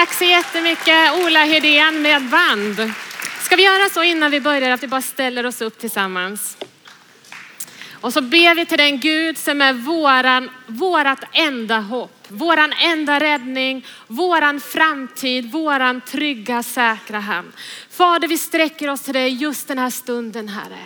Tack så jättemycket Ola Hedén med band. Ska vi göra så innan vi börjar att vi bara ställer oss upp tillsammans? Och så ber vi till den Gud som är våran, vårat enda hopp, våran enda räddning, våran framtid, våran trygga säkra hamn. Fader vi sträcker oss till dig just den här stunden Herre.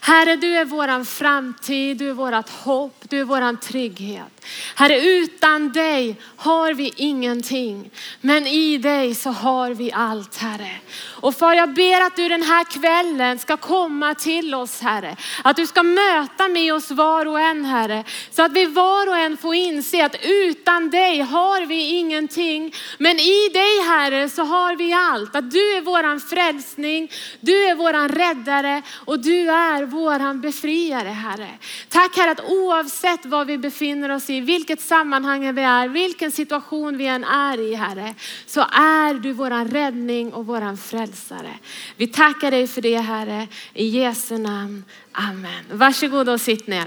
Herre, du är våran framtid, du är vårat hopp, du är våran trygghet. Herre, utan dig har vi ingenting, men i dig så har vi allt, Herre. Och far, jag ber att du den här kvällen ska komma till oss, Herre. Att du ska möta med oss var och en, Herre. Så att vi var och en får inse att utan dig har vi ingenting. Men i dig, Herre, så har vi allt. Att du är våran frälsning, du är våran räddare och du är våran befriare, Herre. Tack Herre att oavsett oavsett var vi befinner oss i, vilket sammanhang vi är, vilken situation vi än är i, Herre, så är du våran räddning och våran frälsare. Vi tackar dig för det Herre, i Jesu namn. Amen. Varsågod och sitt ner.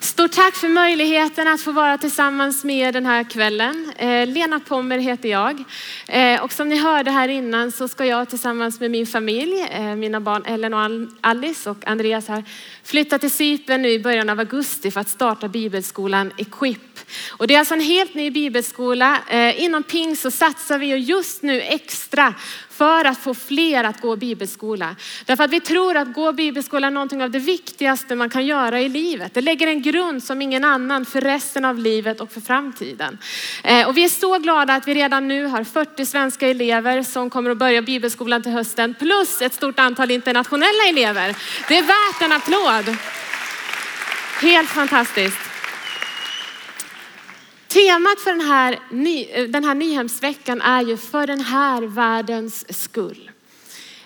Stort tack för möjligheten att få vara tillsammans med er den här kvällen. Eh, Lena Pommer heter jag. Eh, och som ni hörde här innan så ska jag tillsammans med min familj, eh, mina barn Ellen och Alice och Andreas här, flytta till Cypern nu i början av augusti för att starta bibelskolan Equip. Och det är alltså en helt ny bibelskola. Eh, inom Ping så satsar vi just nu extra för att få fler att gå bibelskola. Därför att vi tror att gå bibelskola är någonting av det viktigaste man kan göra i livet. Det lägger en grund som ingen annan för resten av livet och för framtiden. Eh, och vi är så glada att vi redan nu har 40 svenska elever som kommer att börja bibelskolan till hösten plus ett stort antal internationella elever. Det är värt en applåd. Helt fantastiskt. Temat för den här, eh, den här Nyhemsveckan är ju för den här världens skull.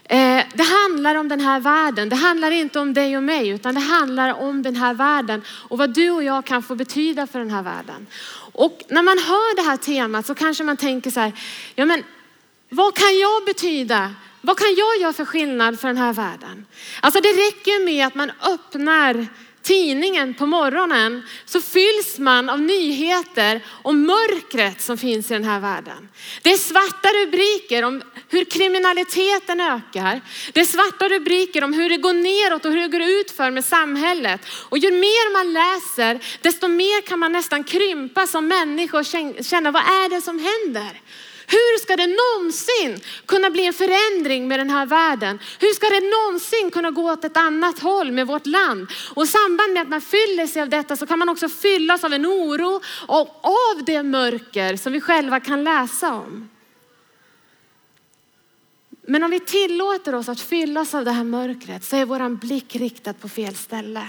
Eh, det handlar om den här världen. Det handlar inte om dig och mig, utan det handlar om den här världen och vad du och jag kan få betyda för den här världen. Och när man hör det här temat så kanske man tänker så här, ja men vad kan jag betyda? Vad kan jag göra för skillnad för den här världen? Alltså det räcker med att man öppnar tidningen på morgonen så fylls man av nyheter om mörkret som finns i den här världen. Det är svarta rubriker om hur kriminaliteten ökar. Det är svarta rubriker om hur det går neråt och hur det går utför med samhället. Och ju mer man läser, desto mer kan man nästan krympa som människa och känna vad är det som händer? Hur ska det någonsin kunna bli en förändring med den här världen? Hur ska det någonsin kunna gå åt ett annat håll med vårt land? Och i samband med att man fyller sig av detta så kan man också fyllas av en oro och av det mörker som vi själva kan läsa om. Men om vi tillåter oss att fyllas av det här mörkret så är våran blick riktad på fel ställe.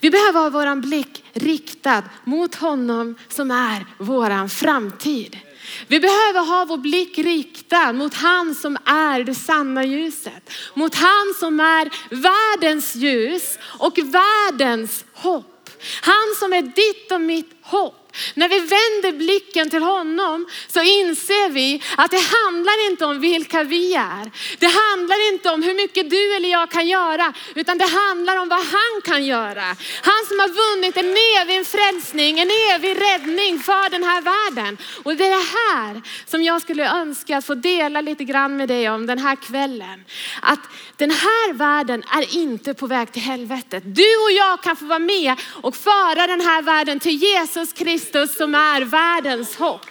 Vi behöver ha våran blick riktad mot honom som är våran framtid. Vi behöver ha vår blick riktad mot han som är det sanna ljuset. Mot han som är världens ljus och världens hopp. Han som är ditt och mitt hopp. När vi vänder blicken till honom så inser vi att det handlar inte om vilka vi är. Det handlar inte om hur mycket du eller jag kan göra, utan det handlar om vad han kan göra. Han som har vunnit en evig frälsning, en evig räddning för den här världen. Och det är det här som jag skulle önska att få dela lite grann med dig om den här kvällen. Att den här världen är inte på väg till helvetet. Du och jag kan få vara med och föra den här världen till Jesus Kristus Kristus som är världens hopp.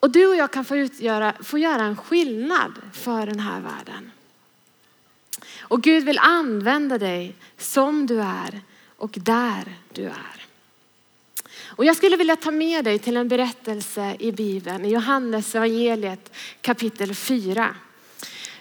Och du och jag kan få, utgöra, få göra en skillnad för den här världen. Och Gud vill använda dig som du är och där du är. Och jag skulle vilja ta med dig till en berättelse i Bibeln, i Johannes evangeliet kapitel 4.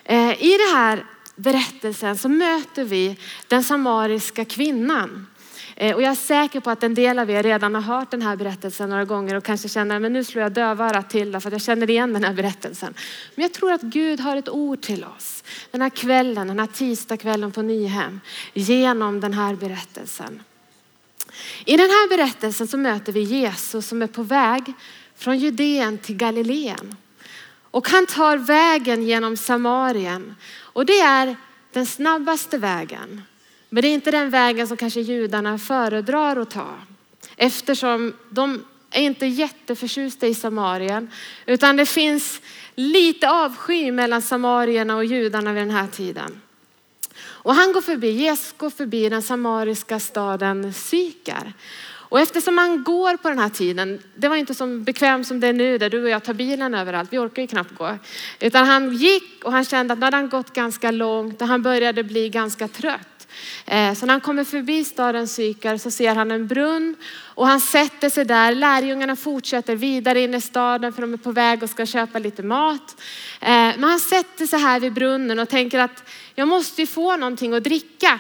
Eh, I den här berättelsen så möter vi den samariska kvinnan. Eh, och jag är säker på att en del av er redan har hört den här berättelsen några gånger och kanske känner, men nu slår jag dövörat till för att jag känner igen den här berättelsen. Men jag tror att Gud har ett ord till oss den här kvällen, den här tisdagskvällen på Nyhem genom den här berättelsen. I den här berättelsen så möter vi Jesus som är på väg från Judeen till Galileen. Och han tar vägen genom Samarien och det är den snabbaste vägen. Men det är inte den vägen som kanske judarna föredrar att ta. eftersom de är inte jätteförtjusta i Samarien, utan det finns lite avsky mellan samarierna och judarna vid den här tiden. Och han går förbi, Jesus går förbi den samariska staden Sykar. Och eftersom man går på den här tiden, det var inte så bekvämt som det är nu där du och jag tar bilen överallt, vi orkar ju knappt gå. Utan han gick och han kände att nu hade han gått ganska långt och han började bli ganska trött. Eh, så när han kommer förbi staden Sykar så ser han en brunn och han sätter sig där. Lärjungarna fortsätter vidare in i staden för de är på väg och ska köpa lite mat. Eh, men han sätter sig här vid brunnen och tänker att jag måste ju få någonting att dricka.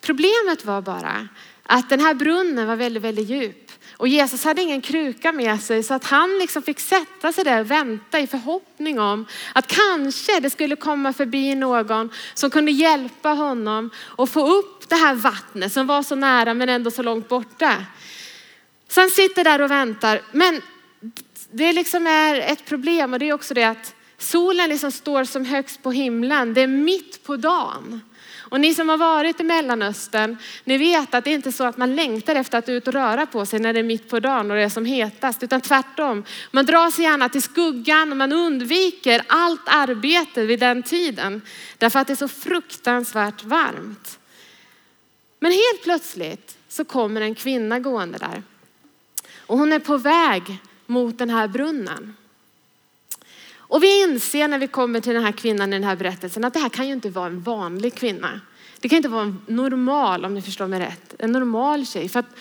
Problemet var bara att den här brunnen var väldigt, väldigt djup. Och Jesus hade ingen kruka med sig så att han liksom fick sätta sig där och vänta i förhoppning om att kanske det skulle komma förbi någon som kunde hjälpa honom och få upp det här vattnet som var så nära men ändå så långt borta. Så han sitter där och väntar. Men det liksom är ett problem och det är också det att solen liksom står som högst på himlen. Det är mitt på dagen. Och ni som har varit i Mellanöstern, ni vet att det är inte så att man längtar efter att ut och röra på sig när det är mitt på dagen och det är som hetast, utan tvärtom. Man drar sig gärna till skuggan och man undviker allt arbete vid den tiden därför att det är så fruktansvärt varmt. Men helt plötsligt så kommer en kvinna gående där och hon är på väg mot den här brunnen. Och vi inser när vi kommer till den här kvinnan i den här berättelsen att det här kan ju inte vara en vanlig kvinna. Det kan inte vara en normal, om ni förstår mig rätt, en normal tjej. För att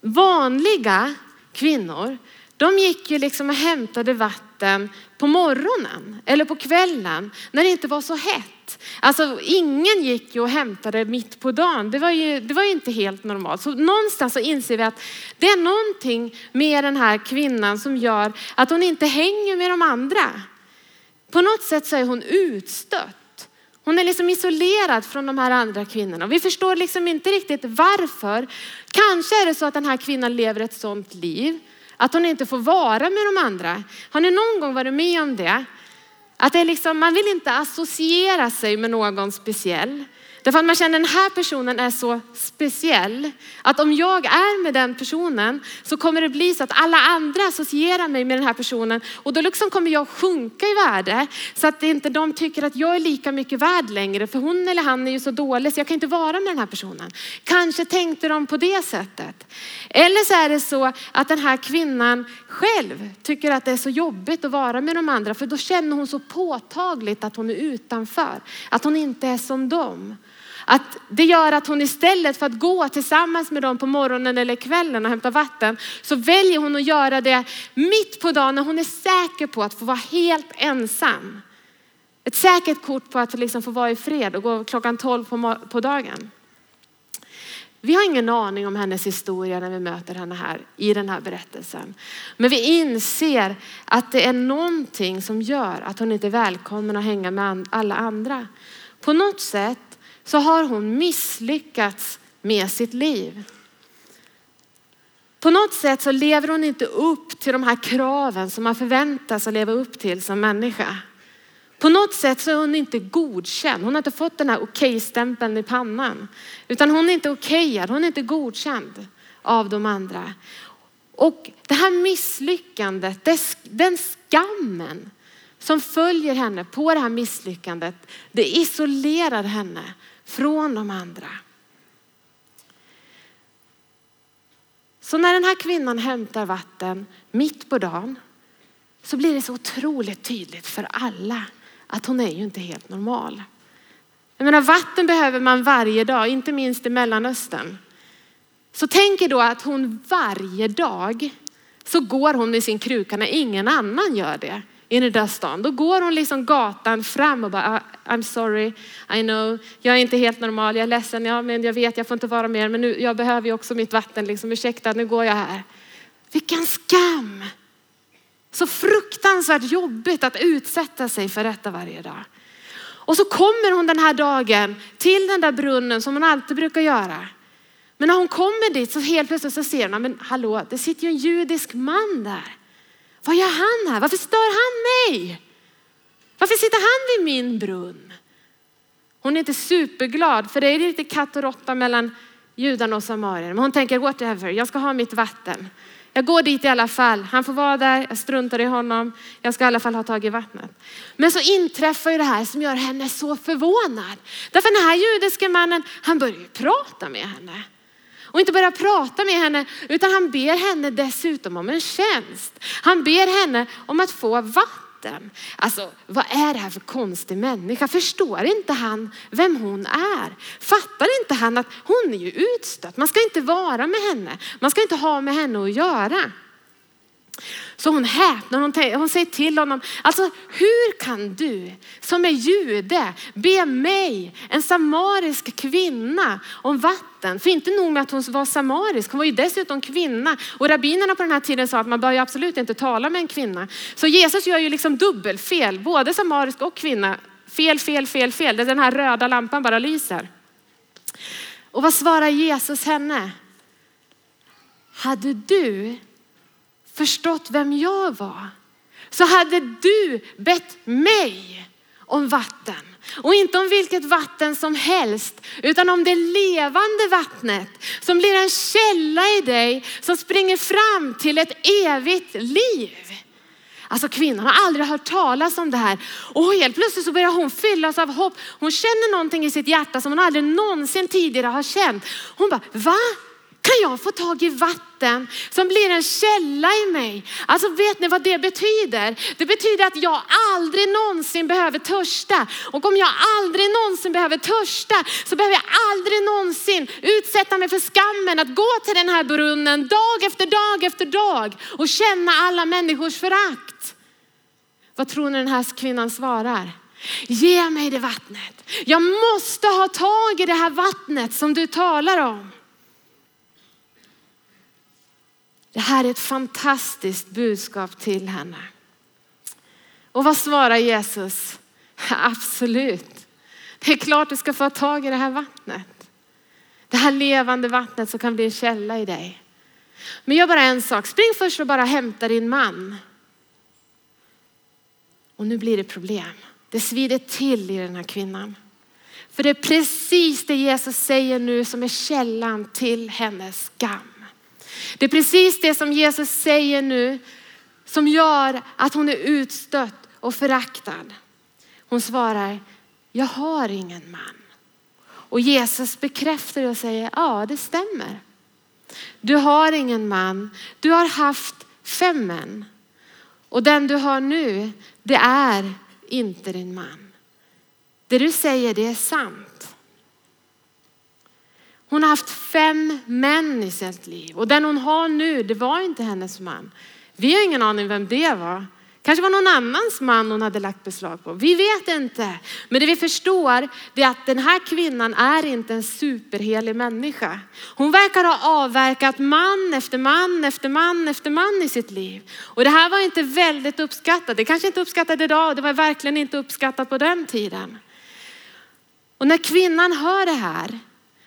vanliga kvinnor, de gick ju liksom och hämtade vatten på morgonen eller på kvällen när det inte var så hett. Alltså ingen gick ju och hämtade mitt på dagen. Det var ju, det var ju inte helt normalt. Så någonstans så inser vi att det är någonting med den här kvinnan som gör att hon inte hänger med de andra. På något sätt så är hon utstött. Hon är liksom isolerad från de här andra kvinnorna. Vi förstår liksom inte riktigt varför. Kanske är det så att den här kvinnan lever ett sådant liv att hon inte får vara med de andra. Har ni någon gång varit med om det? Att det är liksom, man vill inte associera sig med någon speciell. Därför att man känner den här personen är så speciell. Att om jag är med den personen så kommer det bli så att alla andra associerar mig med den här personen. Och då liksom kommer jag sjunka i värde. Så att inte de tycker att jag är lika mycket värd längre. För hon eller han är ju så dålig så jag kan inte vara med den här personen. Kanske tänkte de på det sättet. Eller så är det så att den här kvinnan själv tycker att det är så jobbigt att vara med de andra. För då känner hon så påtagligt att hon är utanför. Att hon inte är som dem. Att det gör att hon istället för att gå tillsammans med dem på morgonen eller kvällen och hämta vatten så väljer hon att göra det mitt på dagen när hon är säker på att få vara helt ensam. Ett säkert kort på att liksom få vara i fred och gå klockan 12 på, på dagen. Vi har ingen aning om hennes historia när vi möter henne här i den här berättelsen. Men vi inser att det är någonting som gör att hon inte är välkommen att hänga med alla andra. På något sätt så har hon misslyckats med sitt liv. På något sätt så lever hon inte upp till de här kraven som man förväntas att leva upp till som människa. På något sätt så är hon inte godkänd. Hon har inte fått den här okej-stämpeln i pannan. Utan hon är inte okejad, hon är inte godkänd av de andra. Och det här misslyckandet, den skammen som följer henne på det här misslyckandet, det isolerar henne från de andra. Så när den här kvinnan hämtar vatten mitt på dagen så blir det så otroligt tydligt för alla att hon är ju inte helt normal. Jag menar vatten behöver man varje dag, inte minst i Mellanöstern. Så tänk er då att hon varje dag så går hon med sin kruka när ingen annan gör det i den där stan. Då går hon liksom gatan fram och bara, ah, I'm sorry, I know, jag är inte helt normal, jag är ledsen, ja, men jag vet jag får inte vara mer, men nu, jag behöver ju också mitt vatten, liksom, ursäkta, nu går jag här. Vilken skam! Så fruktansvärt jobbigt att utsätta sig för detta varje dag. Och så kommer hon den här dagen till den där brunnen som hon alltid brukar göra. Men när hon kommer dit så helt plötsligt så ser hon, ah, men hallå, det sitter ju en judisk man där. Vad gör han här? Varför stör han mig? Varför sitter han vid min brunn? Hon är inte superglad för det är lite katt och råtta mellan judarna och samarierna. Men hon tänker whatever, jag ska ha mitt vatten. Jag går dit i alla fall. Han får vara där, jag struntar i honom. Jag ska i alla fall ha tag i vattnet. Men så inträffar ju det här som gör henne så förvånad. Därför den här judiske mannen, han börjar ju prata med henne. Och inte bara prata med henne, utan han ber henne dessutom om en tjänst. Han ber henne om att få vatten. Alltså, vad är det här för konstig människa? Förstår inte han vem hon är? Fattar inte han att hon är ju utstött? Man ska inte vara med henne. Man ska inte ha med henne att göra. Så hon häpnar, hon, hon säger till honom, alltså hur kan du som är jude be mig, en samarisk kvinna, om vatten? För inte nog med att hon var samarisk, hon var ju dessutom kvinna. Och rabbinerna på den här tiden sa att man bör ju absolut inte tala med en kvinna. Så Jesus gör ju liksom dubbelfel, både samarisk och kvinna. Fel, fel, fel, fel. Den här röda lampan bara lyser. Och vad svarar Jesus henne? Hade du förstått vem jag var så hade du bett mig om vatten. Och inte om vilket vatten som helst, utan om det levande vattnet som blir en källa i dig som springer fram till ett evigt liv. Alltså kvinnan har aldrig hört talas om det här och helt plötsligt så börjar hon fyllas av hopp. Hon känner någonting i sitt hjärta som hon aldrig någonsin tidigare har känt. Hon bara, va? Kan jag få tag i vatten som blir en källa i mig? Alltså vet ni vad det betyder? Det betyder att jag aldrig någonsin behöver törsta. Och om jag aldrig någonsin behöver törsta så behöver jag aldrig någonsin utsätta mig för skammen att gå till den här brunnen dag efter dag efter dag och känna alla människors förakt. Vad tror ni den här kvinnan svarar? Ge mig det vattnet. Jag måste ha tag i det här vattnet som du talar om. Det här är ett fantastiskt budskap till henne. Och vad svarar Jesus? Absolut. Det är klart du ska få tag i det här vattnet. Det här levande vattnet som kan bli en källa i dig. Men gör bara en sak. Spring först och bara hämta din man. Och nu blir det problem. Det svider till i den här kvinnan. För det är precis det Jesus säger nu som är källan till hennes skam. Det är precis det som Jesus säger nu som gör att hon är utstött och föraktad. Hon svarar, jag har ingen man. Och Jesus bekräftar det och säger, ja det stämmer. Du har ingen man. Du har haft fem män. Och den du har nu, det är inte din man. Det du säger, det är sant. Hon har haft fem män i sitt liv och den hon har nu, det var inte hennes man. Vi har ingen aning vem det var. Kanske var någon annans man hon hade lagt beslag på. Vi vet inte. Men det vi förstår är att den här kvinnan är inte en superhelig människa. Hon verkar ha avverkat man efter man efter man efter man i sitt liv. Och det här var inte väldigt uppskattat. Det kanske inte uppskattat idag. Det var verkligen inte uppskattat på den tiden. Och när kvinnan hör det här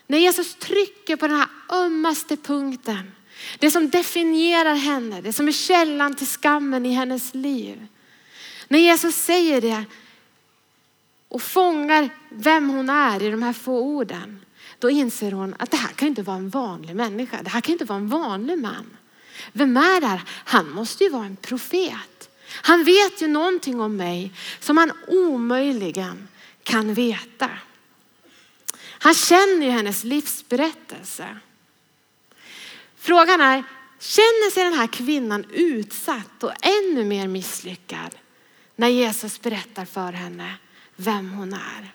när Jesus trycker på den här ömmaste punkten, det som definierar henne, det som är källan till skammen i hennes liv. När Jesus säger det och fångar vem hon är i de här få orden, då inser hon att det här kan inte vara en vanlig människa. Det här kan inte vara en vanlig man. Vem är det här? Han måste ju vara en profet. Han vet ju någonting om mig som han omöjligen kan veta. Han känner ju hennes livsberättelse. Frågan är, känner sig den här kvinnan utsatt och ännu mer misslyckad när Jesus berättar för henne vem hon är?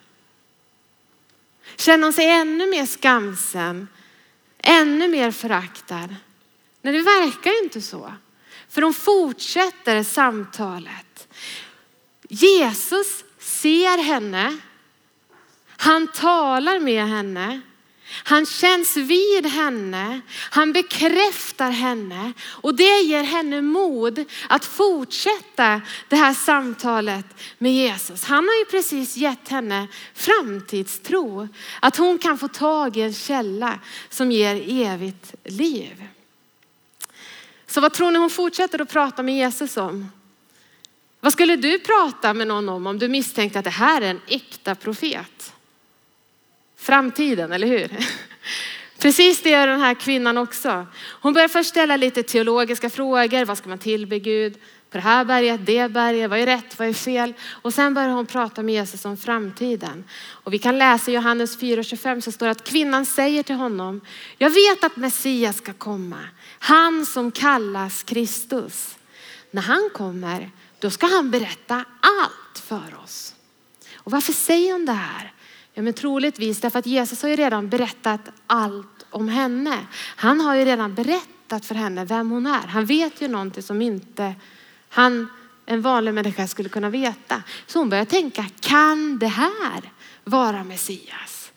Känner hon sig ännu mer skamsen, ännu mer föraktad? Nej, det verkar inte så. För hon fortsätter samtalet. Jesus ser henne han talar med henne. Han känns vid henne. Han bekräftar henne och det ger henne mod att fortsätta det här samtalet med Jesus. Han har ju precis gett henne framtidstro. Att hon kan få tag i en källa som ger evigt liv. Så vad tror ni hon fortsätter att prata med Jesus om? Vad skulle du prata med någon om om du misstänkte att det här är en äkta profet? Framtiden, eller hur? Precis det gör den här kvinnan också. Hon börjar först ställa lite teologiska frågor. Vad ska man tillbe Gud? På det här berget, det berget, vad är rätt, vad är fel? Och sen börjar hon prata med Jesus om framtiden. Och vi kan läsa i Johannes 4.25 så står det att kvinnan säger till honom, jag vet att Messias ska komma, han som kallas Kristus. När han kommer, då ska han berätta allt för oss. Och varför säger hon det här? Ja, men troligtvis därför att Jesus har ju redan berättat allt om henne. Han har ju redan berättat för henne vem hon är. Han vet ju någonting som inte han, en vanlig människa skulle kunna veta. Så hon börjar tänka, kan det här vara Messias?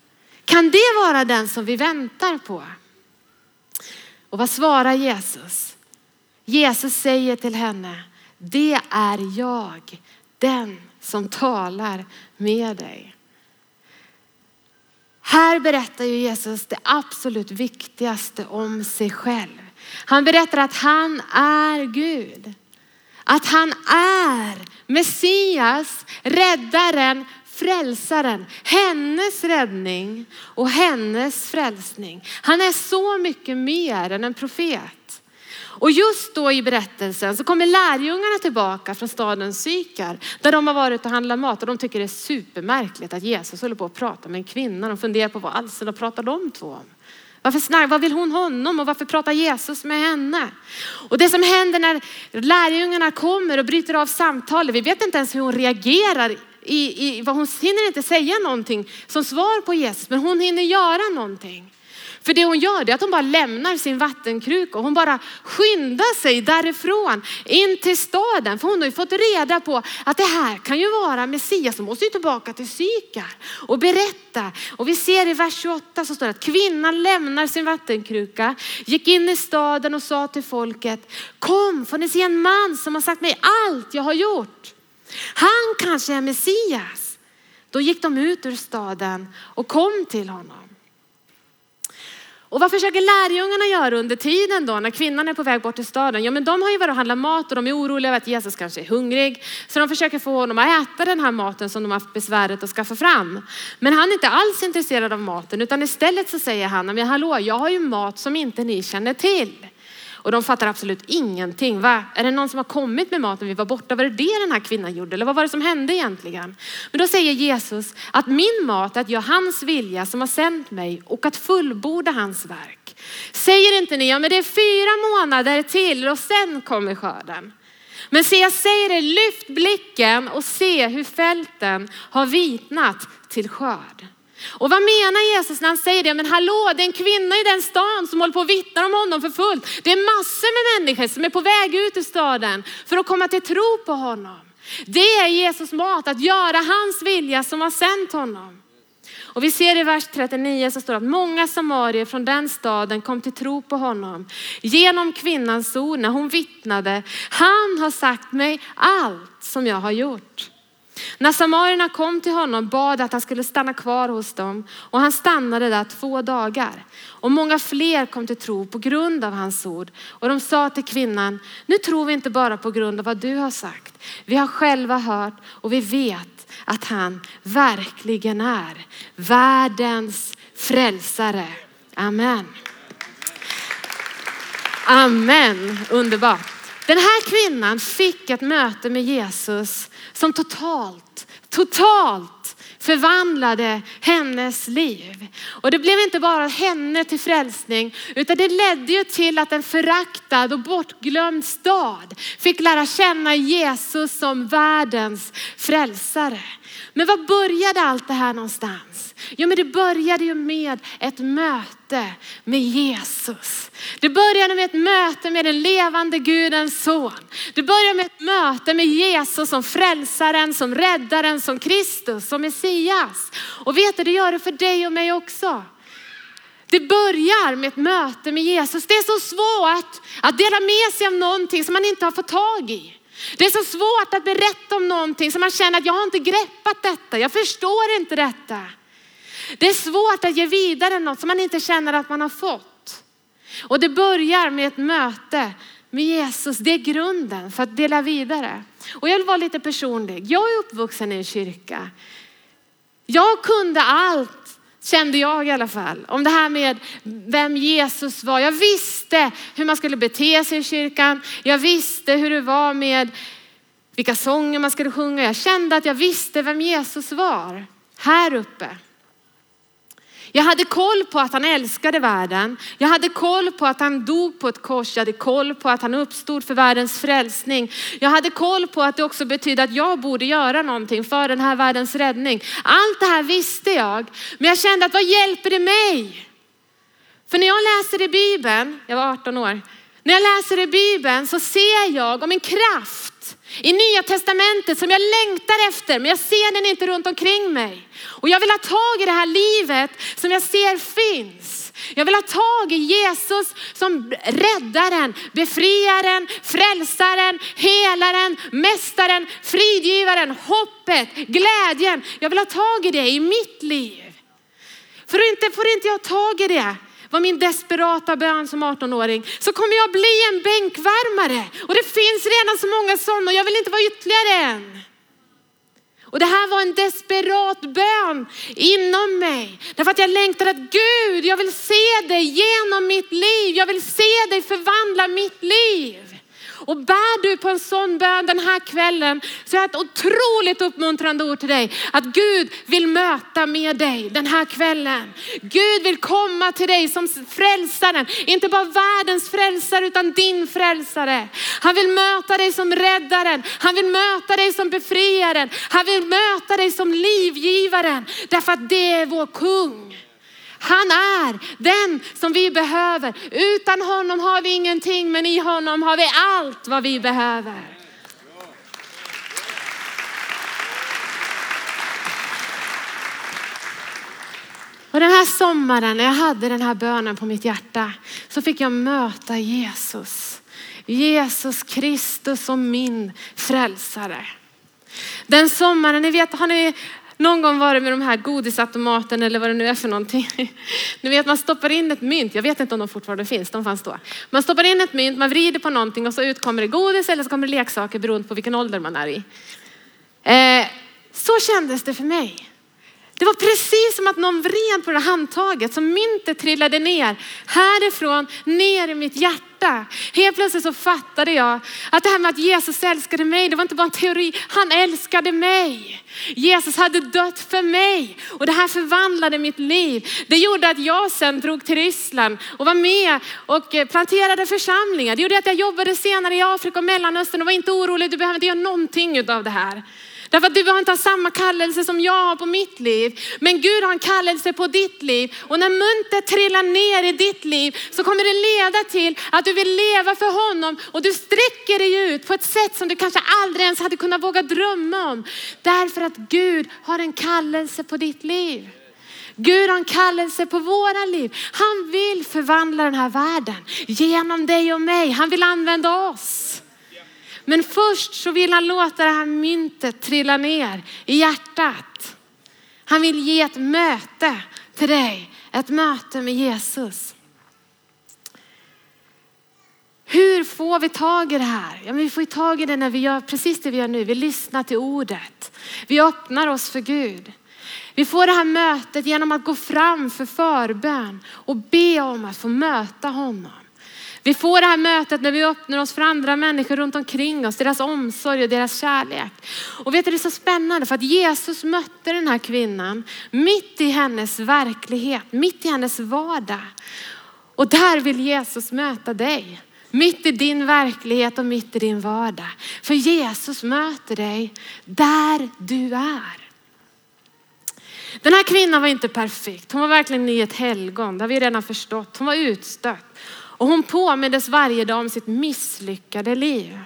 Kan det vara den som vi väntar på? Och vad svarar Jesus? Jesus säger till henne, det är jag, den som talar med dig. Här berättar ju Jesus det absolut viktigaste om sig själv. Han berättar att han är Gud. Att han är Messias, räddaren, frälsaren, hennes räddning och hennes frälsning. Han är så mycket mer än en profet. Och just då i berättelsen så kommer lärjungarna tillbaka från staden Sykar där de har varit och handlat mat och de tycker det är supermärkligt att Jesus håller på att prata med en kvinna. De funderar på vad alls och pratar de två om. Varför snack, vad vill hon honom och varför pratar Jesus med henne? Och det som händer när lärjungarna kommer och bryter av samtalet, vi vet inte ens hur hon reagerar i, i vad hon hinner inte säga någonting som svar på Jesus, men hon hinner göra någonting. För det hon gör är att hon bara lämnar sin vattenkruka och hon bara skyndar sig därifrån in till staden. För hon har ju fått reda på att det här kan ju vara Messias. Hon måste ju tillbaka till Sykar och berätta. Och vi ser i vers 28 så står det att kvinnan lämnar sin vattenkruka, gick in i staden och sa till folket, kom får ni se en man som har sagt mig allt jag har gjort. Han kanske är Messias. Då gick de ut ur staden och kom till honom. Och vad försöker lärjungarna göra under tiden då när kvinnan är på väg bort till staden? Ja men de har ju varit och handlat mat och de är oroliga över att Jesus kanske är hungrig. Så de försöker få honom att äta den här maten som de har haft besväret att skaffa fram. Men han är inte alls intresserad av maten utan istället så säger han, men hallå jag har ju mat som inte ni känner till. Och de fattar absolut ingenting. Va? Är det någon som har kommit med maten vi var borta? Var det det den här kvinnan gjorde? Eller vad var det som hände egentligen? Men då säger Jesus att min mat är att göra hans vilja som har sänt mig och att fullborda hans verk. Säger inte ni, ja men det är fyra månader till och sen kommer skörden. Men se jag säger er, lyft blicken och se hur fälten har vitnat till skörd. Och vad menar Jesus när han säger det? Men hallå, det är en kvinna i den stan som håller på att vittna om honom för fullt. Det är massor med människor som är på väg ut ur staden för att komma till tro på honom. Det är Jesus mat, att göra hans vilja som har sänt honom. Och vi ser i vers 39 så står det att många samarier från den staden kom till tro på honom. Genom kvinnans ord när hon vittnade, han har sagt mig allt som jag har gjort. När samarierna kom till honom bad att han skulle stanna kvar hos dem och han stannade där två dagar. Och många fler kom till tro på grund av hans ord. Och de sa till kvinnan, nu tror vi inte bara på grund av vad du har sagt. Vi har själva hört och vi vet att han verkligen är världens frälsare. Amen. Amen, underbart. Den här kvinnan fick ett möte med Jesus som totalt, totalt förvandlade hennes liv. Och det blev inte bara henne till frälsning, utan det ledde ju till att en föraktad och bortglömd stad fick lära känna Jesus som världens frälsare. Men var började allt det här någonstans? Jo, men det började ju med ett möte med Jesus. Det började med ett möte med den levande Gudens son. Det började med ett möte med Jesus som frälsaren, som räddaren, som Kristus, som Messias. Och vet du, det gör det för dig och mig också. Det börjar med ett möte med Jesus. Det är så svårt att dela med sig av någonting som man inte har fått tag i. Det är så svårt att berätta om någonting som man känner att jag har inte greppat detta, jag förstår inte detta. Det är svårt att ge vidare något som man inte känner att man har fått. Och det börjar med ett möte med Jesus. Det är grunden för att dela vidare. Och jag vill vara lite personlig. Jag är uppvuxen i en kyrka. Jag kunde allt kände jag i alla fall. Om det här med vem Jesus var. Jag visste hur man skulle bete sig i kyrkan. Jag visste hur det var med vilka sånger man skulle sjunga. Jag kände att jag visste vem Jesus var här uppe. Jag hade koll på att han älskade världen. Jag hade koll på att han dog på ett kors. Jag hade koll på att han uppstod för världens frälsning. Jag hade koll på att det också betydde att jag borde göra någonting för den här världens räddning. Allt det här visste jag, men jag kände att vad hjälper det mig? För när jag läser i Bibeln, jag var 18 år, när jag läser i Bibeln så ser jag om en kraft i Nya Testamentet som jag längtar efter, men jag ser den inte runt omkring mig. Och jag vill ha tag i det här livet som jag ser finns. Jag vill ha tag i Jesus som räddaren, befriaren, frälsaren, helaren, mästaren, fridgivaren, hoppet, glädjen. Jag vill ha tag i det i mitt liv. För inte får inte jag tag i det var min desperata bön som 18-åring, så kommer jag bli en bänkvärmare. Och det finns redan så många sådana och jag vill inte vara ytterligare en. Och det här var en desperat bön inom mig. Därför att jag längtar att Gud, jag vill se dig genom mitt liv. Jag vill se dig förvandla mitt liv. Och bär du på en sån bön den här kvällen så är det ett otroligt uppmuntrande ord till dig. Att Gud vill möta med dig den här kvällen. Gud vill komma till dig som frälsaren. Inte bara världens frälsare utan din frälsare. Han vill möta dig som räddaren. Han vill möta dig som befriaren. Han vill möta dig som livgivaren. Därför att det är vår kung. Han är den som vi behöver. Utan honom har vi ingenting, men i honom har vi allt vad vi behöver. Och den här sommaren när jag hade den här bönen på mitt hjärta så fick jag möta Jesus. Jesus Kristus som min frälsare. Den sommaren, ni vet, har ni någon gång var det med de här godisautomaten eller vad det nu är för någonting. Ni vet man stoppar in ett mynt, jag vet inte om de fortfarande finns, de fanns då. Man stoppar in ett mynt, man vrider på någonting och så utkommer det godis eller så kommer det leksaker beroende på vilken ålder man är i. Eh, så kändes det för mig. Det var precis som att någon vred på det handtaget så myntet trillade ner härifrån ner i mitt hjärta. Helt plötsligt så fattade jag att det här med att Jesus älskade mig, det var inte bara en teori. Han älskade mig. Jesus hade dött för mig och det här förvandlade mitt liv. Det gjorde att jag sen drog till Ryssland och var med och eh, planterade församlingar. Det gjorde att jag jobbade senare i Afrika och Mellanöstern och var inte orolig. Du behöver inte göra någonting av det här. Därför att du har inte har samma kallelse som jag har på mitt liv. Men Gud har en kallelse på ditt liv. Och när muntet trillar ner i ditt liv så kommer det leda till att du vill leva för honom. Och du sträcker dig ut på ett sätt som du kanske aldrig ens hade kunnat våga drömma om. Därför att Gud har en kallelse på ditt liv. Gud har en kallelse på våra liv. Han vill förvandla den här världen genom dig och mig. Han vill använda oss. Men först så vill han låta det här myntet trilla ner i hjärtat. Han vill ge ett möte till dig, ett möte med Jesus. Hur får vi tag i det här? Ja, men vi får tag i det när vi gör precis det vi gör nu. Vi lyssnar till ordet. Vi öppnar oss för Gud. Vi får det här mötet genom att gå fram för förbön och be om att få möta honom. Vi får det här mötet när vi öppnar oss för andra människor runt omkring oss, deras omsorg och deras kärlek. Och vet du, det är så spännande för att Jesus mötte den här kvinnan mitt i hennes verklighet, mitt i hennes vardag. Och där vill Jesus möta dig. Mitt i din verklighet och mitt i din vardag. För Jesus möter dig där du är. Den här kvinnan var inte perfekt. Hon var verkligen i ett helgon. Det har vi redan förstått. Hon var utstött. Och hon påmindes varje dag om sitt misslyckade liv.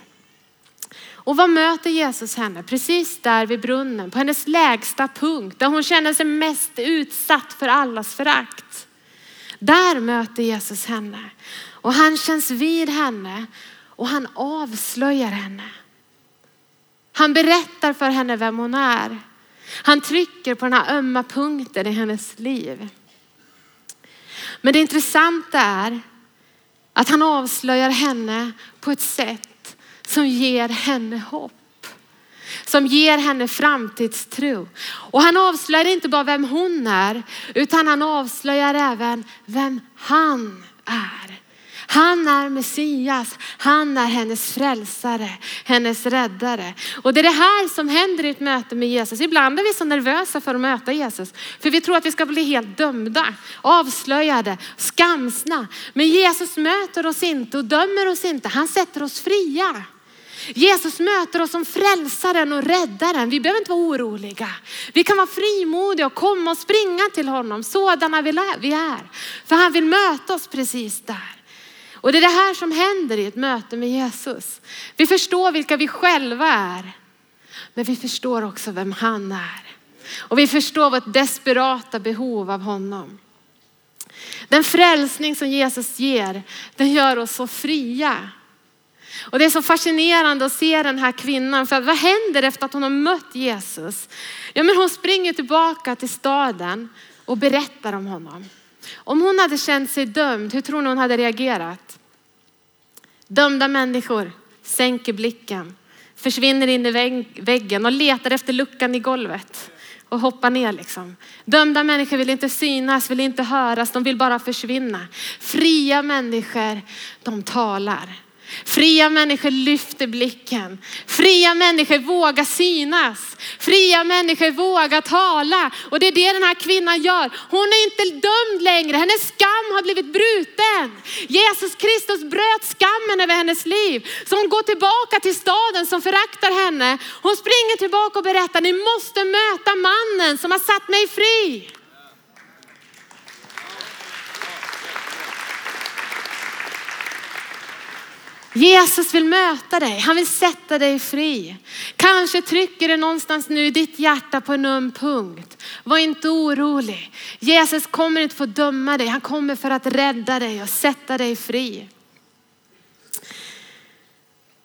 Och vad möter Jesus henne? Precis där vid brunnen, på hennes lägsta punkt, där hon känner sig mest utsatt för allas förakt. Där möter Jesus henne och han känns vid henne och han avslöjar henne. Han berättar för henne vem hon är. Han trycker på den här ömma punkten i hennes liv. Men det intressanta är att han avslöjar henne på ett sätt som ger henne hopp. som ger henne framtidstro. Och han avslöjar inte bara vem hon är, utan han avslöjar även vem han är. Han är Messias, han är hennes frälsare, hennes räddare. Och det är det här som händer i ett möte med Jesus. Ibland är vi så nervösa för att möta Jesus, för vi tror att vi ska bli helt dömda, avslöjade, skamsna. Men Jesus möter oss inte och dömer oss inte, han sätter oss fria. Jesus möter oss som frälsaren och räddaren. Vi behöver inte vara oroliga. Vi kan vara frimodiga och komma och springa till honom sådana vi är. För han vill möta oss precis där. Och det är det här som händer i ett möte med Jesus. Vi förstår vilka vi själva är, men vi förstår också vem han är. Och vi förstår vårt desperata behov av honom. Den frälsning som Jesus ger, den gör oss så fria. Och det är så fascinerande att se den här kvinnan, för vad händer efter att hon har mött Jesus? Ja, men hon springer tillbaka till staden och berättar om honom. Om hon hade känt sig dömd, hur tror ni hon hade reagerat? Dömda människor sänker blicken, försvinner in i väggen och letar efter luckan i golvet och hoppar ner liksom. Dömda människor vill inte synas, vill inte höras, de vill bara försvinna. Fria människor, de talar. Fria människor lyfter blicken. Fria människor vågar synas. Fria människor vågar tala. Och det är det den här kvinnan gör. Hon är inte dömd längre. Hennes skam har blivit bruten. Jesus Kristus bröt skammen över hennes liv. Så hon går tillbaka till staden som föraktar henne. Hon springer tillbaka och berättar, ni måste möta mannen som har satt mig fri. Jesus vill möta dig. Han vill sätta dig fri. Kanske trycker det någonstans nu i ditt hjärta på en öm punkt. Var inte orolig. Jesus kommer inte få döma dig. Han kommer för att rädda dig och sätta dig fri.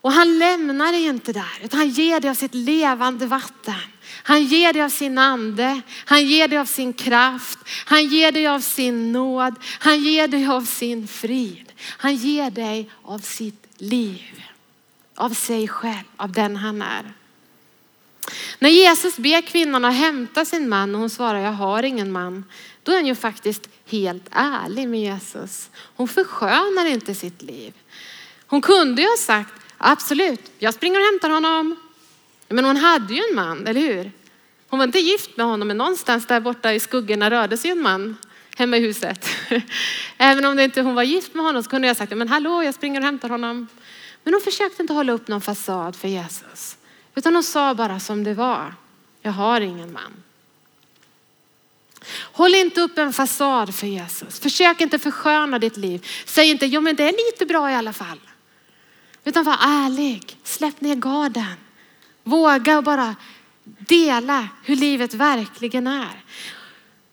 Och han lämnar dig inte där, utan han ger dig av sitt levande vatten. Han ger dig av sin ande, han ger dig av sin kraft, han ger dig av sin nåd, han ger dig av sin frid. Han ger dig av sitt liv av sig själv, av den han är. När Jesus ber kvinnan att hämta sin man och hon svarar jag har ingen man, då är hon ju faktiskt helt ärlig med Jesus. Hon förskönar inte sitt liv. Hon kunde ju ha sagt absolut, jag springer och hämtar honom. Men hon hade ju en man, eller hur? Hon var inte gift med honom, men någonstans där borta i skuggorna rörde sig en man hemma i huset. Även om det inte hon var gift med honom så kunde jag sagt, men hallå jag springer och hämtar honom. Men hon försökte inte hålla upp någon fasad för Jesus. Utan hon sa bara som det var. Jag har ingen man. Håll inte upp en fasad för Jesus. Försök inte försköna ditt liv. Säg inte, jo men det är lite bra i alla fall. Utan var ärlig. Släpp ner garden. Våga och bara dela hur livet verkligen är.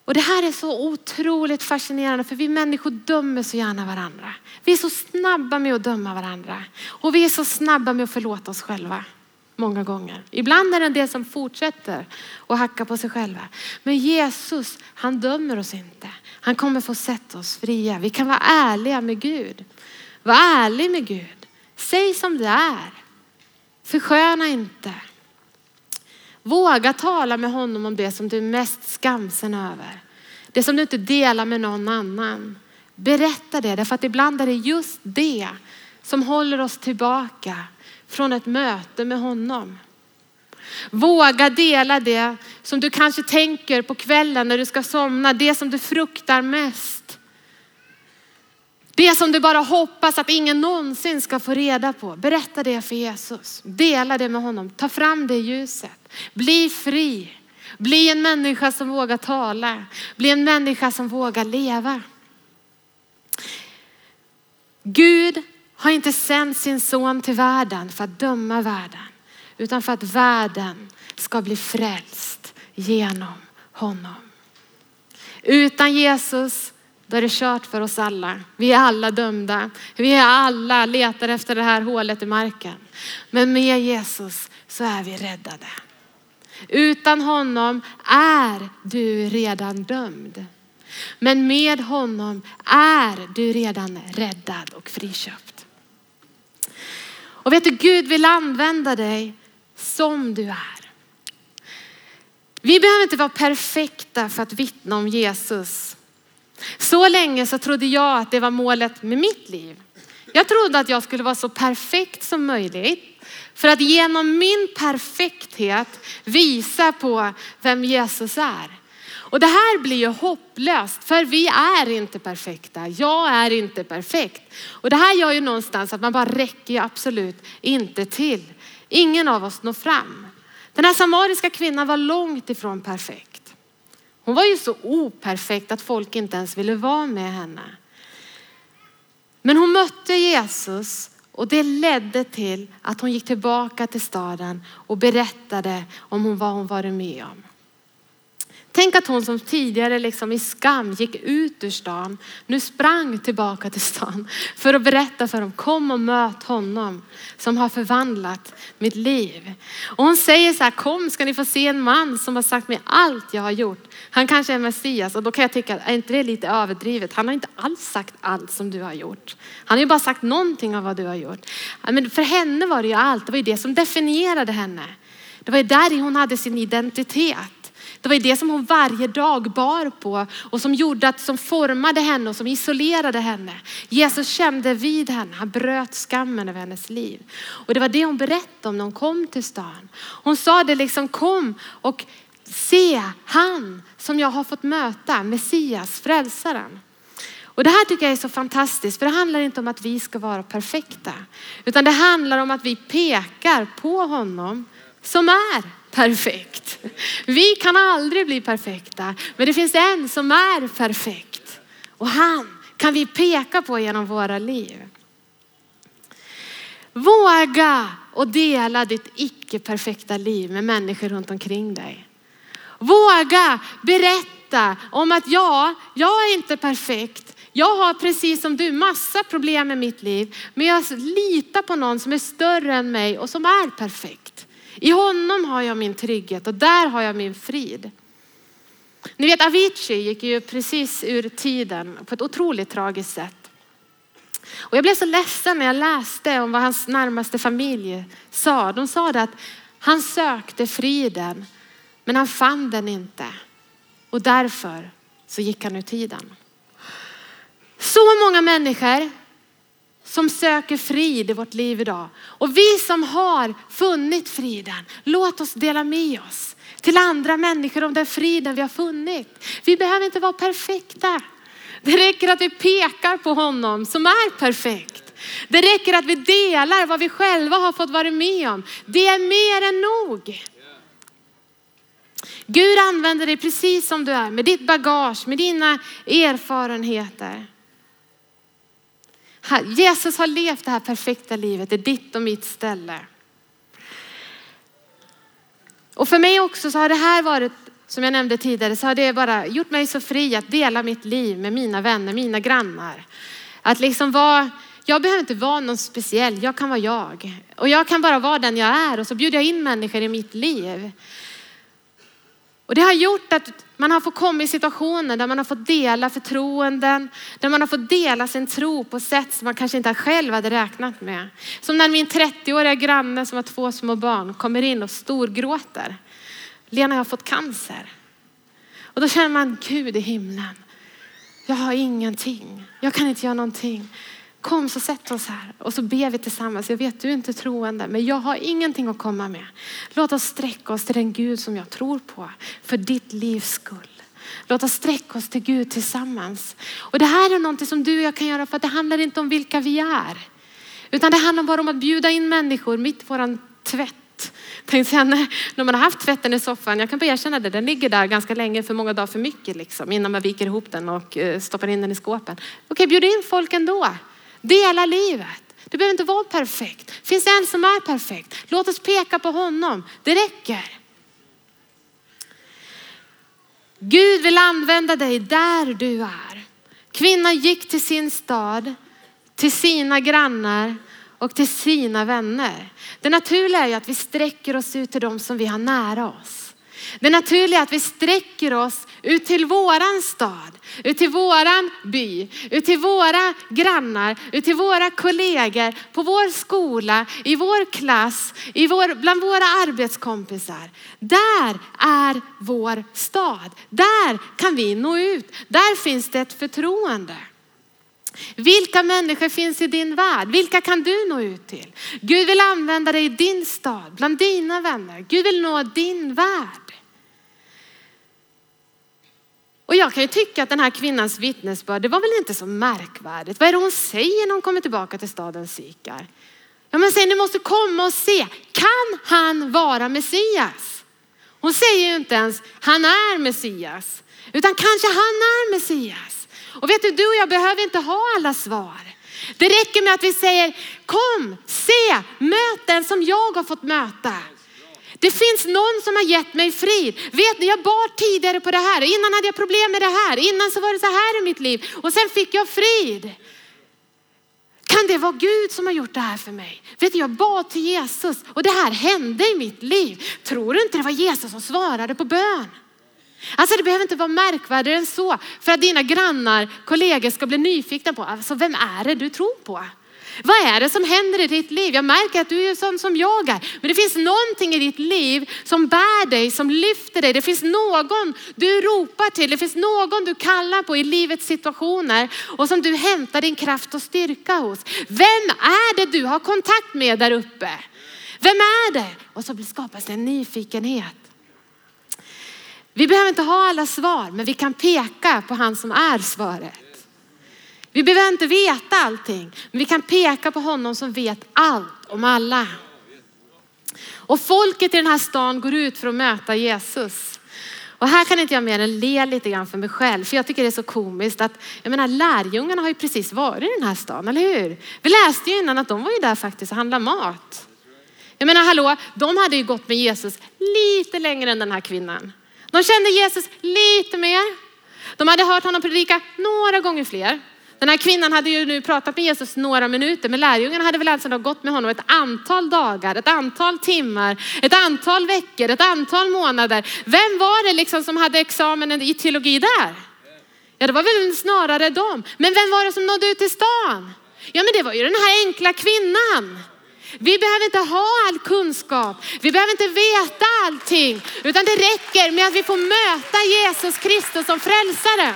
Och det här är så otroligt fascinerande för vi människor dömer så gärna varandra. Vi är så snabba med att döma varandra och vi är så snabba med att förlåta oss själva. Många gånger. Ibland är det en del som fortsätter att hacka på sig själva. Men Jesus, han dömer oss inte. Han kommer få sätta oss fria. Vi kan vara ärliga med Gud. Var ärlig med Gud. Säg som det är. Försköna inte. Våga tala med honom om det som du är mest skamsen över. Det som du inte delar med någon annan. Berätta det, därför att ibland är det just det som håller oss tillbaka från ett möte med honom. Våga dela det som du kanske tänker på kvällen när du ska somna, det som du fruktar mest. Det som du bara hoppas att ingen någonsin ska få reda på. Berätta det för Jesus. Dela det med honom. Ta fram det ljuset. Bli fri. Bli en människa som vågar tala. Bli en människa som vågar leva. Gud har inte sänt sin son till världen för att döma världen, utan för att världen ska bli frälst genom honom. Utan Jesus då är det kört för oss alla. Vi är alla dömda. Vi är alla letar efter det här hålet i marken. Men med Jesus så är vi räddade. Utan honom är du redan dömd. Men med honom är du redan räddad och friköpt. Och vet du, Gud vill använda dig som du är. Vi behöver inte vara perfekta för att vittna om Jesus. Så länge så trodde jag att det var målet med mitt liv. Jag trodde att jag skulle vara så perfekt som möjligt för att genom min perfekthet visa på vem Jesus är. Och det här blir ju hopplöst för vi är inte perfekta. Jag är inte perfekt. Och det här gör ju någonstans att man bara räcker ju absolut inte till. Ingen av oss når fram. Den här samariska kvinnan var långt ifrån perfekt. Hon var ju så operfekt att folk inte ens ville vara med henne. Men hon mötte Jesus och det ledde till att hon gick tillbaka till staden och berättade om vad hon varit med om. Tänk att hon som tidigare liksom i skam gick ut ur stan, nu sprang tillbaka till stan för att berätta för dem, kom och möt honom som har förvandlat mitt liv. Och hon säger så här, kom ska ni få se en man som har sagt mig allt jag har gjort. Han kanske är Messias och då kan jag tycka, är inte det lite överdrivet? Han har inte alls sagt allt som du har gjort. Han har ju bara sagt någonting av vad du har gjort. Men för henne var det ju allt, det var ju det som definierade henne. Det var ju där hon hade sin identitet. Det var ju det som hon varje dag bar på och som gjorde att, som formade henne och som isolerade henne. Jesus kände vid henne, han bröt skammen över hennes liv. Och det var det hon berättade om när hon kom till stan. Hon sa det liksom, kom och se han som jag har fått möta, Messias, frälsaren. Och det här tycker jag är så fantastiskt, för det handlar inte om att vi ska vara perfekta, utan det handlar om att vi pekar på honom som är perfekt. Vi kan aldrig bli perfekta, men det finns en som är perfekt och han kan vi peka på genom våra liv. Våga och dela ditt icke-perfekta liv med människor runt omkring dig. Våga berätta om att ja, jag är inte perfekt. Jag har precis som du massa problem i mitt liv, men jag litar på någon som är större än mig och som är perfekt. I honom har jag min trygghet och där har jag min frid. Ni vet Avicii gick ju precis ur tiden på ett otroligt tragiskt sätt. Och jag blev så ledsen när jag läste om vad hans närmaste familj sa. De sa det att han sökte friden men han fann den inte. Och därför så gick han ur tiden. Så många människor som söker frid i vårt liv idag. Och vi som har funnit friden, låt oss dela med oss till andra människor om den friden vi har funnit. Vi behöver inte vara perfekta. Det räcker att vi pekar på honom som är perfekt. Det räcker att vi delar vad vi själva har fått vara med om. Det är mer än nog. Gud använder dig precis som du är med ditt bagage, med dina erfarenheter. Jesus har levt det här perfekta livet, i ditt och mitt ställe. Och för mig också så har det här varit, som jag nämnde tidigare, så har det bara gjort mig så fri att dela mitt liv med mina vänner, mina grannar. Att liksom vara, jag behöver inte vara någon speciell, jag kan vara jag. Och jag kan bara vara den jag är och så bjuder jag in människor i mitt liv. Och det har gjort att man har fått komma i situationer där man har fått dela förtroenden, där man har fått dela sin tro på sätt som man kanske inte själv hade räknat med. Som när min 30-åriga granne som har två små barn kommer in och storgråter. Lena, jag har fått cancer. Och då känner man, Gud i himlen, jag har ingenting. Jag kan inte göra någonting. Kom så sätt oss här och så ber vi tillsammans. Jag vet du är inte troende men jag har ingenting att komma med. Låt oss sträcka oss till den Gud som jag tror på för ditt livs skull. Låt oss sträcka oss till Gud tillsammans. Och det här är någonting som du och jag kan göra för att det handlar inte om vilka vi är. Utan det handlar bara om att bjuda in människor mitt i våran tvätt. Tänkte jag, när man har haft tvätten i soffan, jag kan bara erkänna det, den ligger där ganska länge för många dagar för mycket liksom, innan man viker ihop den och eh, stoppar in den i skåpen. Okej, bjud in folk ändå. Dela livet. Du behöver inte vara perfekt. Det finns en som är perfekt. Låt oss peka på honom. Det räcker. Gud vill använda dig där du är. Kvinnan gick till sin stad, till sina grannar och till sina vänner. Det naturliga är ju att vi sträcker oss ut till dem som vi har nära oss. Det naturliga är att vi sträcker oss ut till våran stad, ut till våran by, ut till våra grannar, ut till våra kollegor, på vår skola, i vår klass, i vår, bland våra arbetskompisar. Där är vår stad. Där kan vi nå ut. Där finns det ett förtroende. Vilka människor finns i din värld? Vilka kan du nå ut till? Gud vill använda dig i din stad, bland dina vänner. Gud vill nå din värld. Och jag kan ju tycka att den här kvinnans vittnesbörd, det var väl inte så märkvärdigt. Vad är det hon säger när hon kommer tillbaka till staden Sikar? Ja men säger ni måste komma och se, kan han vara Messias? Hon säger ju inte ens, han är Messias, utan kanske han är Messias. Och vet du, du och jag behöver inte ha alla svar. Det räcker med att vi säger, kom, se, möt den som jag har fått möta. Det finns någon som har gett mig frid. Vet ni, jag bad tidigare på det här. Innan hade jag problem med det här. Innan så var det så här i mitt liv. Och sen fick jag frid. Kan det vara Gud som har gjort det här för mig? Vet du, jag bad till Jesus och det här hände i mitt liv. Tror du inte det var Jesus som svarade på bön? Alltså det behöver inte vara märkvärdigare än så för att dina grannar, kollegor ska bli nyfikna på, alltså vem är det du tror på? Vad är det som händer i ditt liv? Jag märker att du är sån som jag är. Men det finns någonting i ditt liv som bär dig, som lyfter dig. Det finns någon du ropar till. Det finns någon du kallar på i livets situationer och som du hämtar din kraft och styrka hos. Vem är det du har kontakt med där uppe? Vem är det? Och så skapas det en nyfikenhet. Vi behöver inte ha alla svar, men vi kan peka på han som är svaret. Vi behöver inte veta allting, men vi kan peka på honom som vet allt om alla. Och folket i den här stan går ut för att möta Jesus. Och här kan inte jag mer än le lite grann för mig själv, för jag tycker det är så komiskt att, jag menar lärjungarna har ju precis varit i den här stan, eller hur? Vi läste ju innan att de var ju där faktiskt och handlade mat. Jag menar hallå, de hade ju gått med Jesus lite längre än den här kvinnan. De kände Jesus lite mer. De hade hört honom predika några gånger fler. Den här kvinnan hade ju nu pratat med Jesus några minuter, men lärjungarna hade väl alltså gått med honom ett antal dagar, ett antal timmar, ett antal veckor, ett antal månader. Vem var det liksom som hade examen i teologi där? Ja, det var väl snarare dem. Men vem var det som nådde ut till stan? Ja, men det var ju den här enkla kvinnan. Vi behöver inte ha all kunskap. Vi behöver inte veta allting, utan det räcker med att vi får möta Jesus Kristus som frälsare.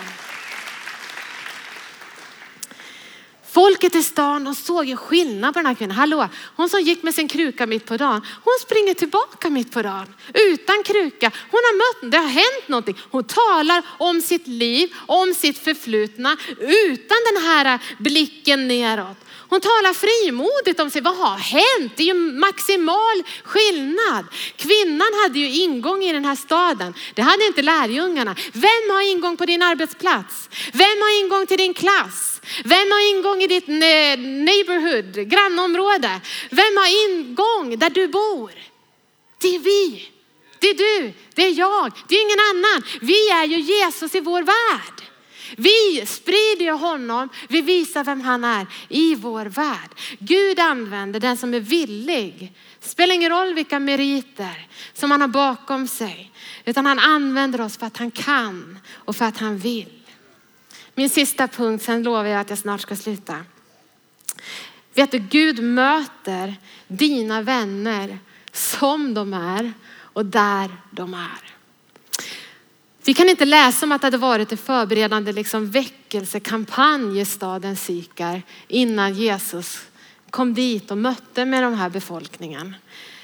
Folket i stan de såg ju skillnad på den här kvinnan. Hallå, hon som gick med sin kruka mitt på dagen. Hon springer tillbaka mitt på dagen utan kruka. Hon har mött, det har hänt någonting. Hon talar om sitt liv, om sitt förflutna utan den här blicken neråt. Hon talar frimodigt om sig. Vad har hänt? Det är ju maximal skillnad. Kvinnan hade ju ingång i den här staden. Det hade inte lärjungarna. Vem har ingång på din arbetsplats? Vem har ingång till din klass? Vem har ingång i ditt neighborhood, grannområde? Vem har ingång där du bor? Det är vi. Det är du, det är jag, det är ingen annan. Vi är ju Jesus i vår värld. Vi sprider ju honom, vi visar vem han är i vår värld. Gud använder den som är villig. Spelar ingen roll vilka meriter som han har bakom sig, utan han använder oss för att han kan och för att han vill. Min sista punkt, sen lovar jag att jag snart ska sluta. Vet du, Gud möter dina vänner som de är och där de är. Vi kan inte läsa om att det hade varit en förberedande liksom väckelsekampanj i staden Sikar innan Jesus kom dit och mötte med den här befolkningen.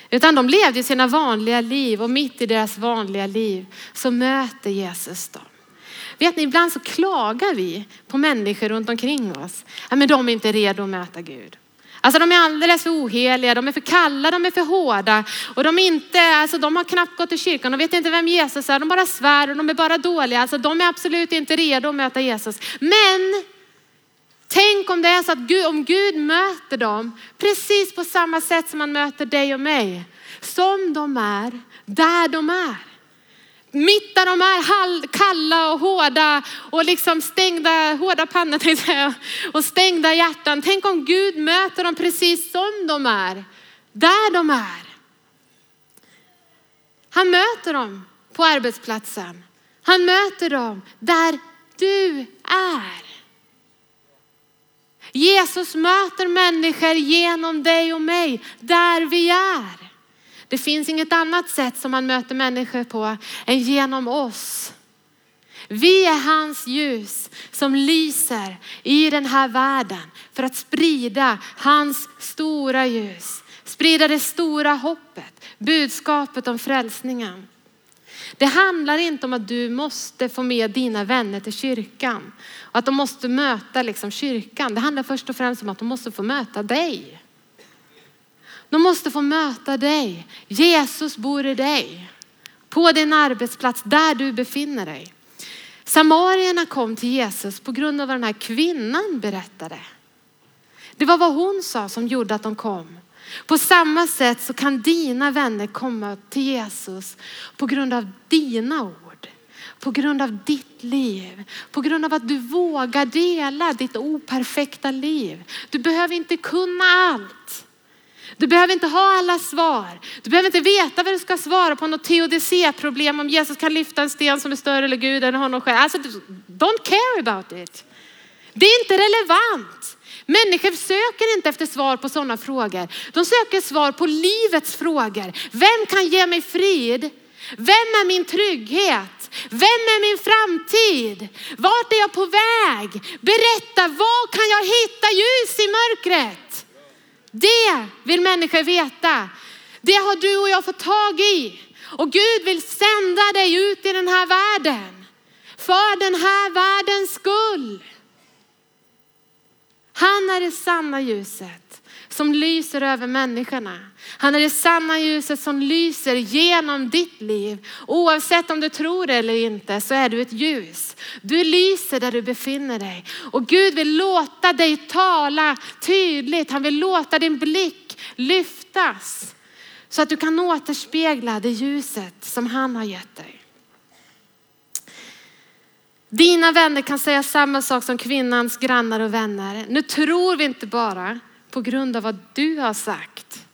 Utan de levde sina vanliga liv och mitt i deras vanliga liv så möter Jesus dem. Vet ni, ibland så klagar vi på människor runt omkring oss. Ja, men de är inte redo att möta Gud. Alltså de är alldeles för oheliga, de är för kalla, de är för hårda och de, inte, alltså de har knappt gått till kyrkan, de vet inte vem Jesus är, de bara svär och de är bara dåliga. Alltså de är absolut inte redo att möta Jesus. Men tänk om det är så att Gud, om Gud möter dem precis på samma sätt som han möter dig och mig. Som de är, där de är. Mitt där de är kalla och hårda och liksom stängda, hårda pannor och stängda hjärtan. Tänk om Gud möter dem precis som de är, där de är. Han möter dem på arbetsplatsen. Han möter dem där du är. Jesus möter människor genom dig och mig, där vi är. Det finns inget annat sätt som han möter människor på än genom oss. Vi är hans ljus som lyser i den här världen för att sprida hans stora ljus. Sprida det stora hoppet, budskapet om frälsningen. Det handlar inte om att du måste få med dina vänner till kyrkan och att de måste möta liksom kyrkan. Det handlar först och främst om att de måste få möta dig. De måste få möta dig. Jesus bor i dig. På din arbetsplats, där du befinner dig. Samarierna kom till Jesus på grund av vad den här kvinnan berättade. Det var vad hon sa som gjorde att de kom. På samma sätt så kan dina vänner komma till Jesus på grund av dina ord. På grund av ditt liv. På grund av att du vågar dela ditt operfekta liv. Du behöver inte kunna allt. Du behöver inte ha alla svar. Du behöver inte veta vad du ska svara på något teodicé-problem om Jesus kan lyfta en sten som är större eller Gud än honom själv. Alltså, don't care about it. Det är inte relevant. Människor söker inte efter svar på sådana frågor. De söker svar på livets frågor. Vem kan ge mig frid? Vem är min trygghet? Vem är min framtid? Vart är jag på väg? Berätta, var kan jag hitta ljus i mörkret? Det vill människor veta. Det har du och jag fått tag i. Och Gud vill sända dig ut i den här världen. För den här världens skull. Han är det sanna ljuset som lyser över människorna. Han är det sanna ljuset som lyser genom ditt liv. Oavsett om du tror det eller inte så är du ett ljus. Du lyser där du befinner dig. Och Gud vill låta dig tala tydligt. Han vill låta din blick lyftas. Så att du kan återspegla det ljuset som han har gett dig. Dina vänner kan säga samma sak som kvinnans grannar och vänner. Nu tror vi inte bara på grund av vad du har sagt.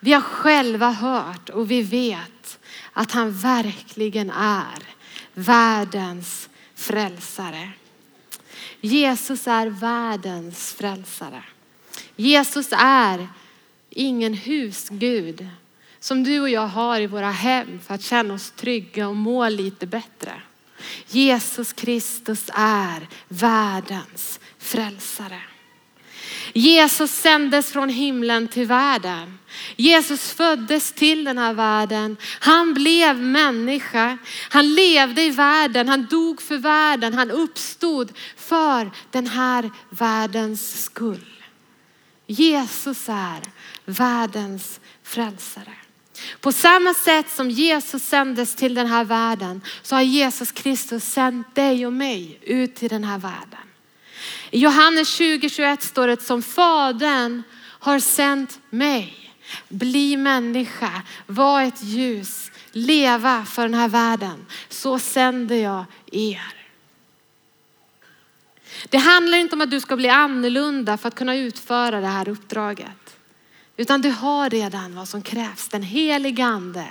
Vi har själva hört och vi vet att han verkligen är världens frälsare. Jesus är världens frälsare. Jesus är ingen husgud som du och jag har i våra hem för att känna oss trygga och må lite bättre. Jesus Kristus är världens frälsare. Jesus sändes från himlen till världen. Jesus föddes till den här världen. Han blev människa. Han levde i världen. Han dog för världen. Han uppstod för den här världens skull. Jesus är världens frälsare. På samma sätt som Jesus sändes till den här världen så har Jesus Kristus sänt dig och mig ut till den här världen. I Johannes 2021 står det som Fadern har sänt mig. Bli människa, var ett ljus, leva för den här världen. Så sänder jag er. Det handlar inte om att du ska bli annorlunda för att kunna utföra det här uppdraget. Utan du har redan vad som krävs. Den helige ande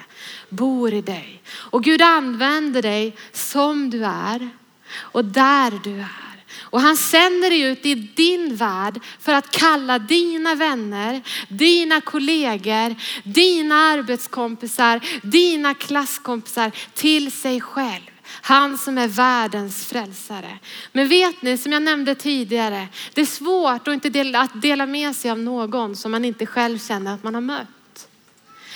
bor i dig. Och Gud använder dig som du är och där du är. Och han sänder dig ut i din värld för att kalla dina vänner, dina kollegor, dina arbetskompisar, dina klasskompisar till sig själv. Han som är världens frälsare. Men vet ni, som jag nämnde tidigare, det är svårt att inte dela, att dela med sig av någon som man inte själv känner att man har mött.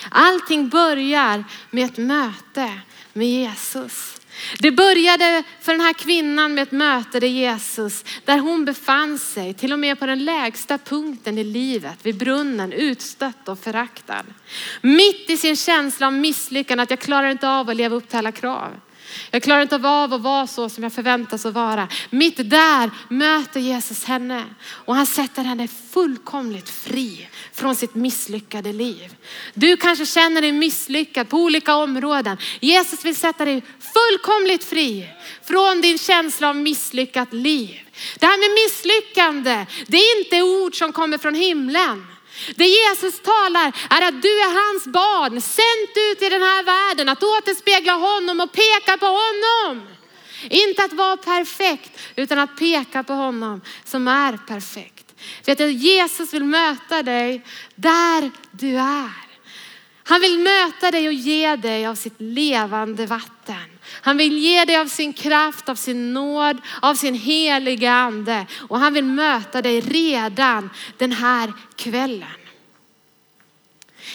Allting börjar med ett möte med Jesus. Det började för den här kvinnan med ett möte där Jesus, där hon befann sig, till och med på den lägsta punkten i livet, vid brunnen, utstött och föraktad. Mitt i sin känsla av misslyckande, att jag klarar inte av att leva upp till alla krav. Jag klarar inte av att vara så som jag förväntas att vara. Mitt där möter Jesus henne och han sätter henne fullkomligt fri från sitt misslyckade liv. Du kanske känner dig misslyckad på olika områden. Jesus vill sätta dig fullkomligt fri från din känsla av misslyckat liv. Det här med misslyckande, det är inte ord som kommer från himlen. Det Jesus talar är att du är hans barn, sänt ut i den här världen, att återspegla honom och peka på honom. Inte att vara perfekt, utan att peka på honom som är perfekt. För att Jesus vill möta dig där du är. Han vill möta dig och ge dig av sitt levande vatten. Han vill ge dig av sin kraft, av sin nåd, av sin heliga ande. Och han vill möta dig redan den här kvällen.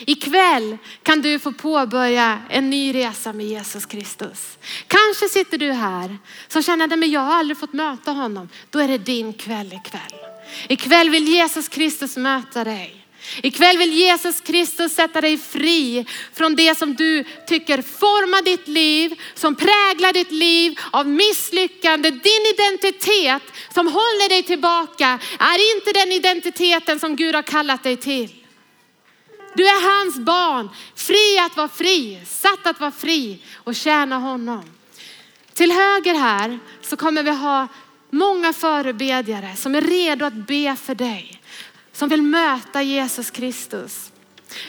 Ikväll kan du få påbörja en ny resa med Jesus Kristus. Kanske sitter du här som känner att jag har aldrig fått möta honom. Då är det din kväll ikväll. Ikväll vill Jesus Kristus möta dig. Ikväll vill Jesus Kristus sätta dig fri från det som du tycker formar ditt liv, som präglar ditt liv av misslyckande. Din identitet som håller dig tillbaka är inte den identiteten som Gud har kallat dig till. Du är hans barn, fri att vara fri, satt att vara fri och tjäna honom. Till höger här så kommer vi ha många förebedjare som är redo att be för dig som vill möta Jesus Kristus.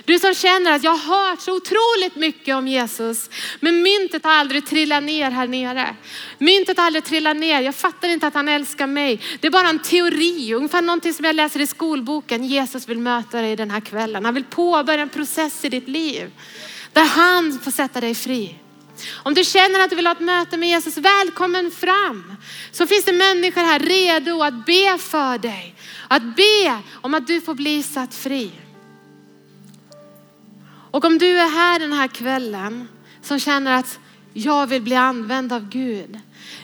Du som känner att jag har hört så otroligt mycket om Jesus, men myntet har aldrig trillat ner här nere. Myntet har aldrig trillat ner. Jag fattar inte att han älskar mig. Det är bara en teori, ungefär någonting som jag läser i skolboken. Jesus vill möta dig den här kvällen. Han vill påbörja en process i ditt liv där han får sätta dig fri. Om du känner att du vill ha ett möte med Jesus, välkommen fram. Så finns det människor här redo att be för dig. Att be om att du får bli satt fri. Och om du är här den här kvällen som känner att jag vill bli använd av Gud.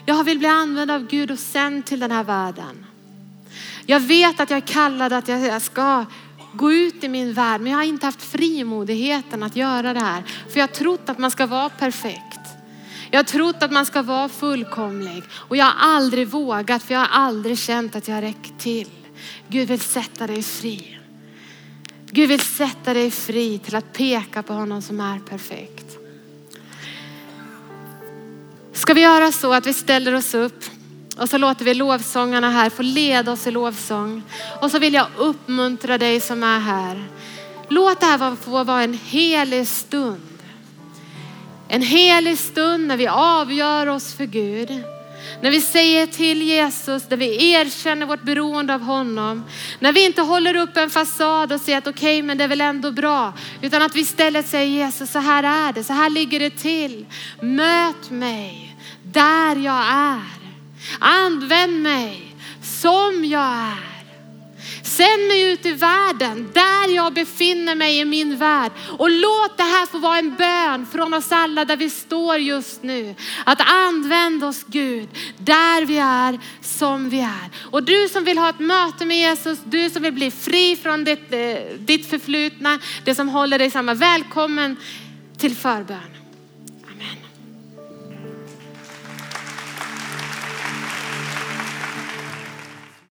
Jag vill bli använd av Gud och sänd till den här världen. Jag vet att jag är kallad att jag ska gå ut i min värld, men jag har inte haft frimodigheten att göra det här. För jag har trott att man ska vara perfekt. Jag har trott att man ska vara fullkomlig och jag har aldrig vågat för jag har aldrig känt att jag räckt till. Gud vill sätta dig fri. Gud vill sätta dig fri till att peka på honom som är perfekt. Ska vi göra så att vi ställer oss upp och så låter vi lovsångarna här få leda oss i lovsång. Och så vill jag uppmuntra dig som är här. Låt det här få vara en helig stund. En helig stund när vi avgör oss för Gud. När vi säger till Jesus, när vi erkänner vårt beroende av honom. När vi inte håller upp en fasad och säger att okej, okay, men det är väl ändå bra. Utan att vi istället säger Jesus, så här är det, så här ligger det till. Möt mig där jag är. Använd mig som jag är. Sänd mig ut i världen där jag befinner mig i min värld. Och låt det här få vara en bön från oss alla där vi står just nu. Att använda oss Gud där vi är som vi är. Och du som vill ha ett möte med Jesus, du som vill bli fri från ditt, eh, ditt förflutna, det som håller dig samman. Välkommen till förbön.